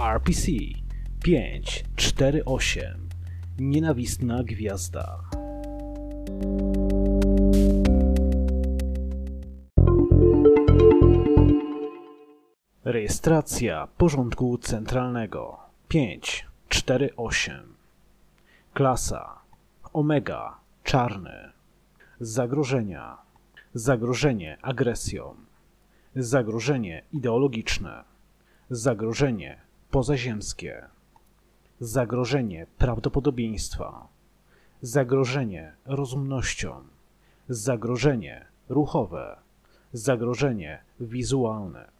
RPC 548 Nienawistna gwiazda. Rejestracja porządku centralnego. 548 Klasa. Omega. Czarny. Zagrożenia. Zagrożenie agresją. Zagrożenie ideologiczne. Zagrożenie pozaziemskie. Zagrożenie prawdopodobieństwa. Zagrożenie rozumnością. Zagrożenie ruchowe. Zagrożenie wizualne.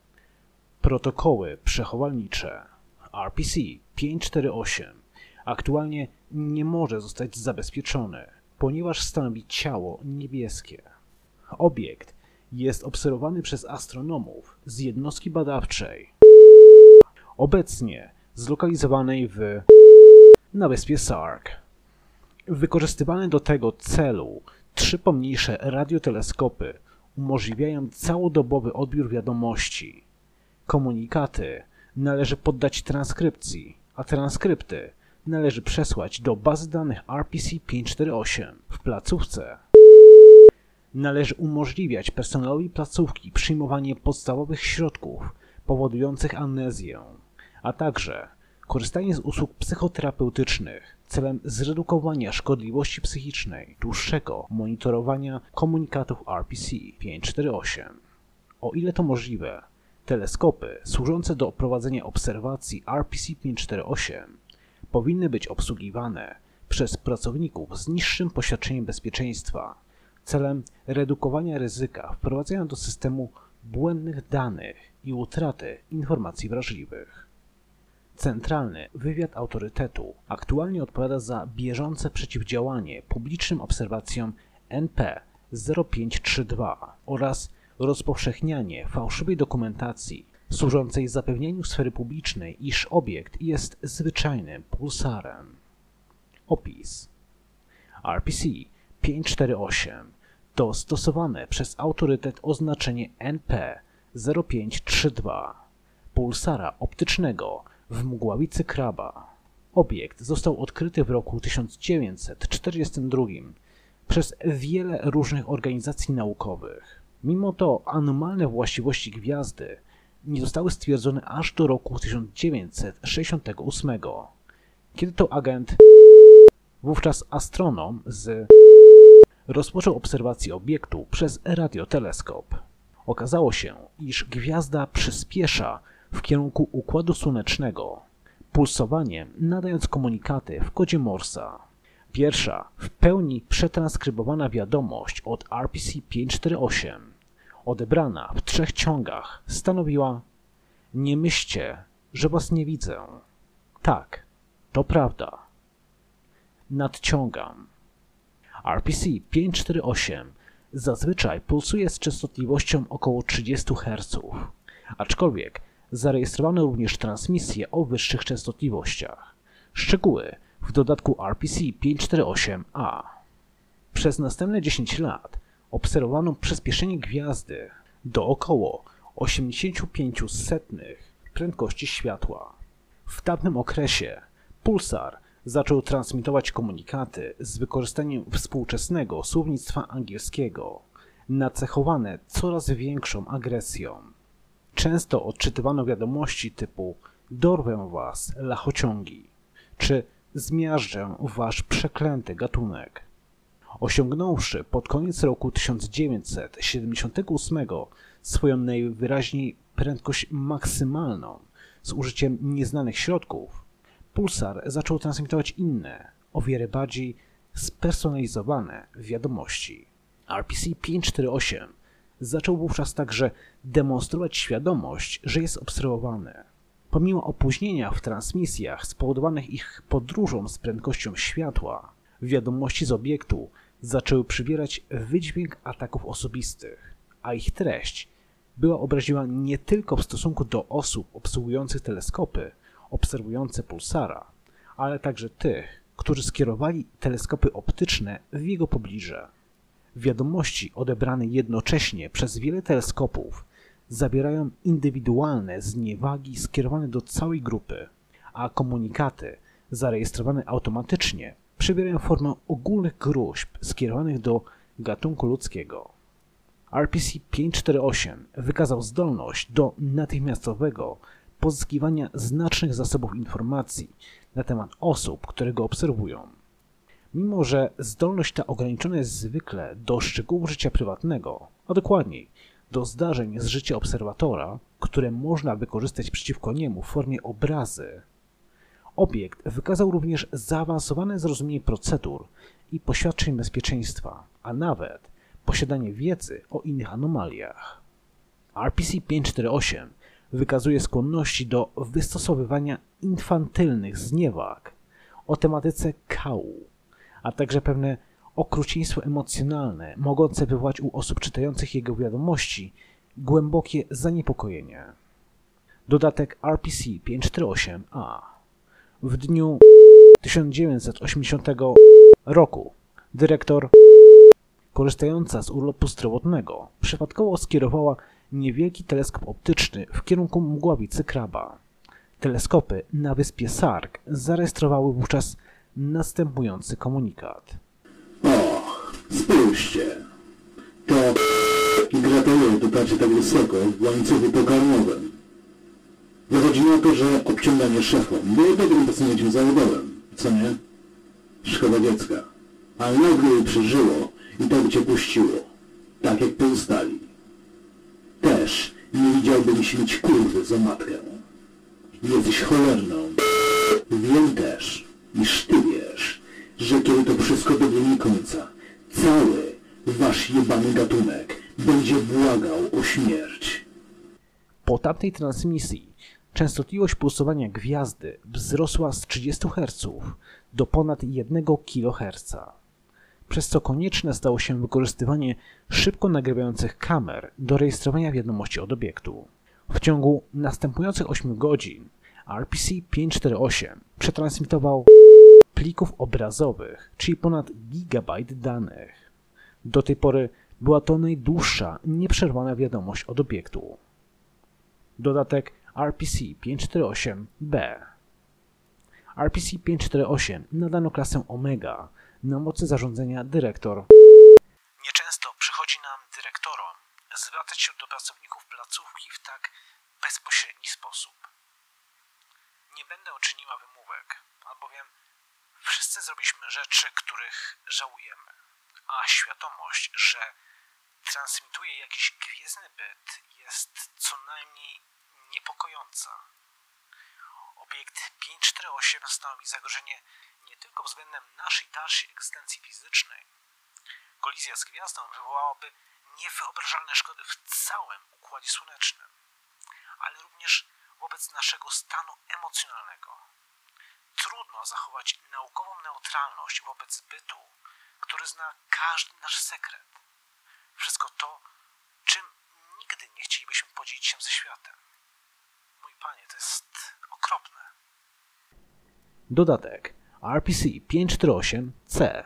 Protokoły przechowalnicze. RPC 548 aktualnie nie może zostać zabezpieczony, ponieważ stanowi ciało niebieskie. Obiekt jest obserwowany przez astronomów z jednostki badawczej, obecnie zlokalizowanej w na wyspie Sark. Wykorzystywane do tego celu trzy pomniejsze radioteleskopy umożliwiają całodobowy odbiór wiadomości. Komunikaty należy poddać transkrypcji, a transkrypty należy przesłać do bazy danych RPC-548 w placówce. Należy umożliwiać personelowi placówki przyjmowanie podstawowych środków powodujących amnezję, a także korzystanie z usług psychoterapeutycznych celem zredukowania szkodliwości psychicznej dłuższego monitorowania komunikatów RPC-548. O ile to możliwe, teleskopy służące do prowadzenia obserwacji RPC-548 powinny być obsługiwane przez pracowników z niższym poświadczeniem bezpieczeństwa celem redukowania ryzyka wprowadzenia do systemu błędnych danych i utraty informacji wrażliwych. Centralny Wywiad Autorytetu aktualnie odpowiada za bieżące przeciwdziałanie publicznym obserwacjom NP 0532 oraz rozpowszechnianie fałszywej dokumentacji służącej zapewnieniu sfery publicznej, iż obiekt jest zwyczajnym pulsarem. Opis RPC 548 to stosowane przez autorytet oznaczenie NP 0532 pulsara optycznego w mgławicy kraba. Obiekt został odkryty w roku 1942 przez wiele różnych organizacji naukowych. Mimo to anomalne właściwości gwiazdy nie zostały stwierdzone aż do roku 1968, kiedy to agent, wówczas astronom z rozpoczął obserwację obiektu przez radioteleskop. Okazało się, iż gwiazda przyspiesza w kierunku Układu Słonecznego, pulsowaniem nadając komunikaty w kodzie Morsa. Pierwsza, w pełni przetranskrybowana wiadomość od RPC-548, odebrana w trzech ciągach, stanowiła Nie myślcie, że was nie widzę. Tak, to prawda. Nadciągam. RPC-548 zazwyczaj pulsuje z częstotliwością około 30 Hz, aczkolwiek zarejestrowano również transmisje o wyższych częstotliwościach. Szczegóły w dodatku RPC-548A. Przez następne 10 lat obserwowano przyspieszenie gwiazdy do około 85 setnych prędkości światła. W dawnym okresie pulsar zaczął transmitować komunikaty z wykorzystaniem współczesnego słownictwa angielskiego, nacechowane coraz większą agresją. Często odczytywano wiadomości typu dorwę was, lachociągi, czy zmiażdżę wasz przeklęty gatunek. Osiągnąwszy pod koniec roku 1978 swoją najwyraźniej prędkość maksymalną z użyciem nieznanych środków, Pulsar zaczął transmitować inne, o wiele bardziej spersonalizowane wiadomości. RPC-548 zaczął wówczas także demonstrować świadomość, że jest obserwowany. Pomimo opóźnienia w transmisjach spowodowanych ich podróżą z prędkością światła, wiadomości z obiektu zaczęły przybierać wydźwięk ataków osobistych, a ich treść była obraźliwa nie tylko w stosunku do osób obsługujących teleskopy, obserwujące pulsara, ale także tych, którzy skierowali teleskopy optyczne w jego pobliże. Wiadomości odebrane jednocześnie przez wiele teleskopów zawierają indywidualne zniewagi skierowane do całej grupy, a komunikaty zarejestrowane automatycznie przybierają formę ogólnych gruźb skierowanych do gatunku ludzkiego. RPC 548 wykazał zdolność do natychmiastowego pozyskiwania znacznych zasobów informacji na temat osób, które go obserwują. Mimo, że zdolność ta ograniczona jest zwykle do szczegółów życia prywatnego, a dokładniej do zdarzeń z życia obserwatora, które można wykorzystać przeciwko niemu w formie obrazy, obiekt wykazał również zaawansowane zrozumienie procedur i poświadczeń bezpieczeństwa, a nawet posiadanie wiedzy o innych anomaliach. RPC-548 wykazuje skłonności do wystosowywania infantylnych zniewag o tematyce kału, a także pewne okrucieństwo emocjonalne mogące wywołać u osób czytających jego wiadomości głębokie zaniepokojenie. Dodatek RPC-548-A w dniu 1980 roku dyrektor korzystająca z urlopu zdrowotnego przypadkowo skierowała niewielki teleskop optyczny w kierunku mgławicy kraba. Teleskopy na wyspie Sark zarejestrowały wówczas następujący komunikat. O, spójrzcie. To i gratuluję dotarcie tak wysoko w łańcuchu pokarmowym. Wychodzi na to, że obciąganie szefom było dobrym posunięciem zawodowym, co nie? Szkoda dziecka. Ale nagle jej przeżyło i tak cię puściło. Tak jak pozostali. Też nie widziałbym śmieć kurwy za matkę. Jesteś cholerną. Wiem też, iż ty że kiedy to wszystko dobiegnie końca, cały wasz jebany gatunek będzie błagał o śmierć. Po tamtej transmisji częstotliwość pulsowania gwiazdy wzrosła z 30 Hz do ponad 1 kHz, przez co konieczne stało się wykorzystywanie szybko nagrywających kamer do rejestrowania wiadomości od obiektu. W ciągu następujących 8 godzin RPC-548 przetransmitował plików obrazowych, czyli ponad gigabajt danych. Do tej pory była to najdłuższa, nieprzerwana wiadomość od obiektu. Dodatek RPC-548-B RPC-548 nadano klasę Omega na mocy zarządzenia dyrektor. Nieczęsto przychodzi nam dyrektorom zwracać się do pracowników placówki w tak bezpośredni sposób. Nie będę czyniła wymówek, albowiem wszyscy zrobiliśmy rzeczy, których żałujemy, a świadomość, że transmituje jakiś gwiezdny byt jest co najmniej niepokojąca. Obiekt 548 stanowi zagrożenie nie tylko względem naszej dalszej egzystencji fizycznej. Kolizja z gwiazdą wywołałaby niewyobrażalne szkody w całym Układzie Słonecznym, ale również wobec naszego zachować naukową neutralność wobec bytu, który zna każdy nasz sekret. Wszystko to, czym nigdy nie chcielibyśmy podzielić się ze światem. Mój panie, to jest okropne. Dodatek RPC-548-C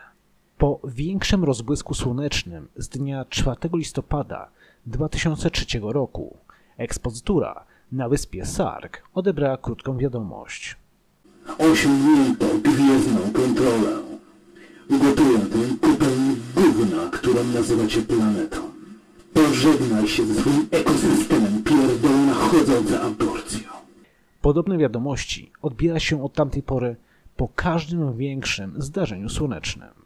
po większym rozbłysku słonecznym z dnia 4 listopada 2003 roku ekspozytura na wyspie Sark odebrała krótką wiadomość. Osiągnięto gwiezdną kontrolę. Ugotuję tę kupę gówna, którą nazywacie planetą. Pożegnaj się ze swoim ekosystemem pierdolona chodząca aborcją. Podobne wiadomości odbiera się od tamtej pory po każdym większym zdarzeniu słonecznym.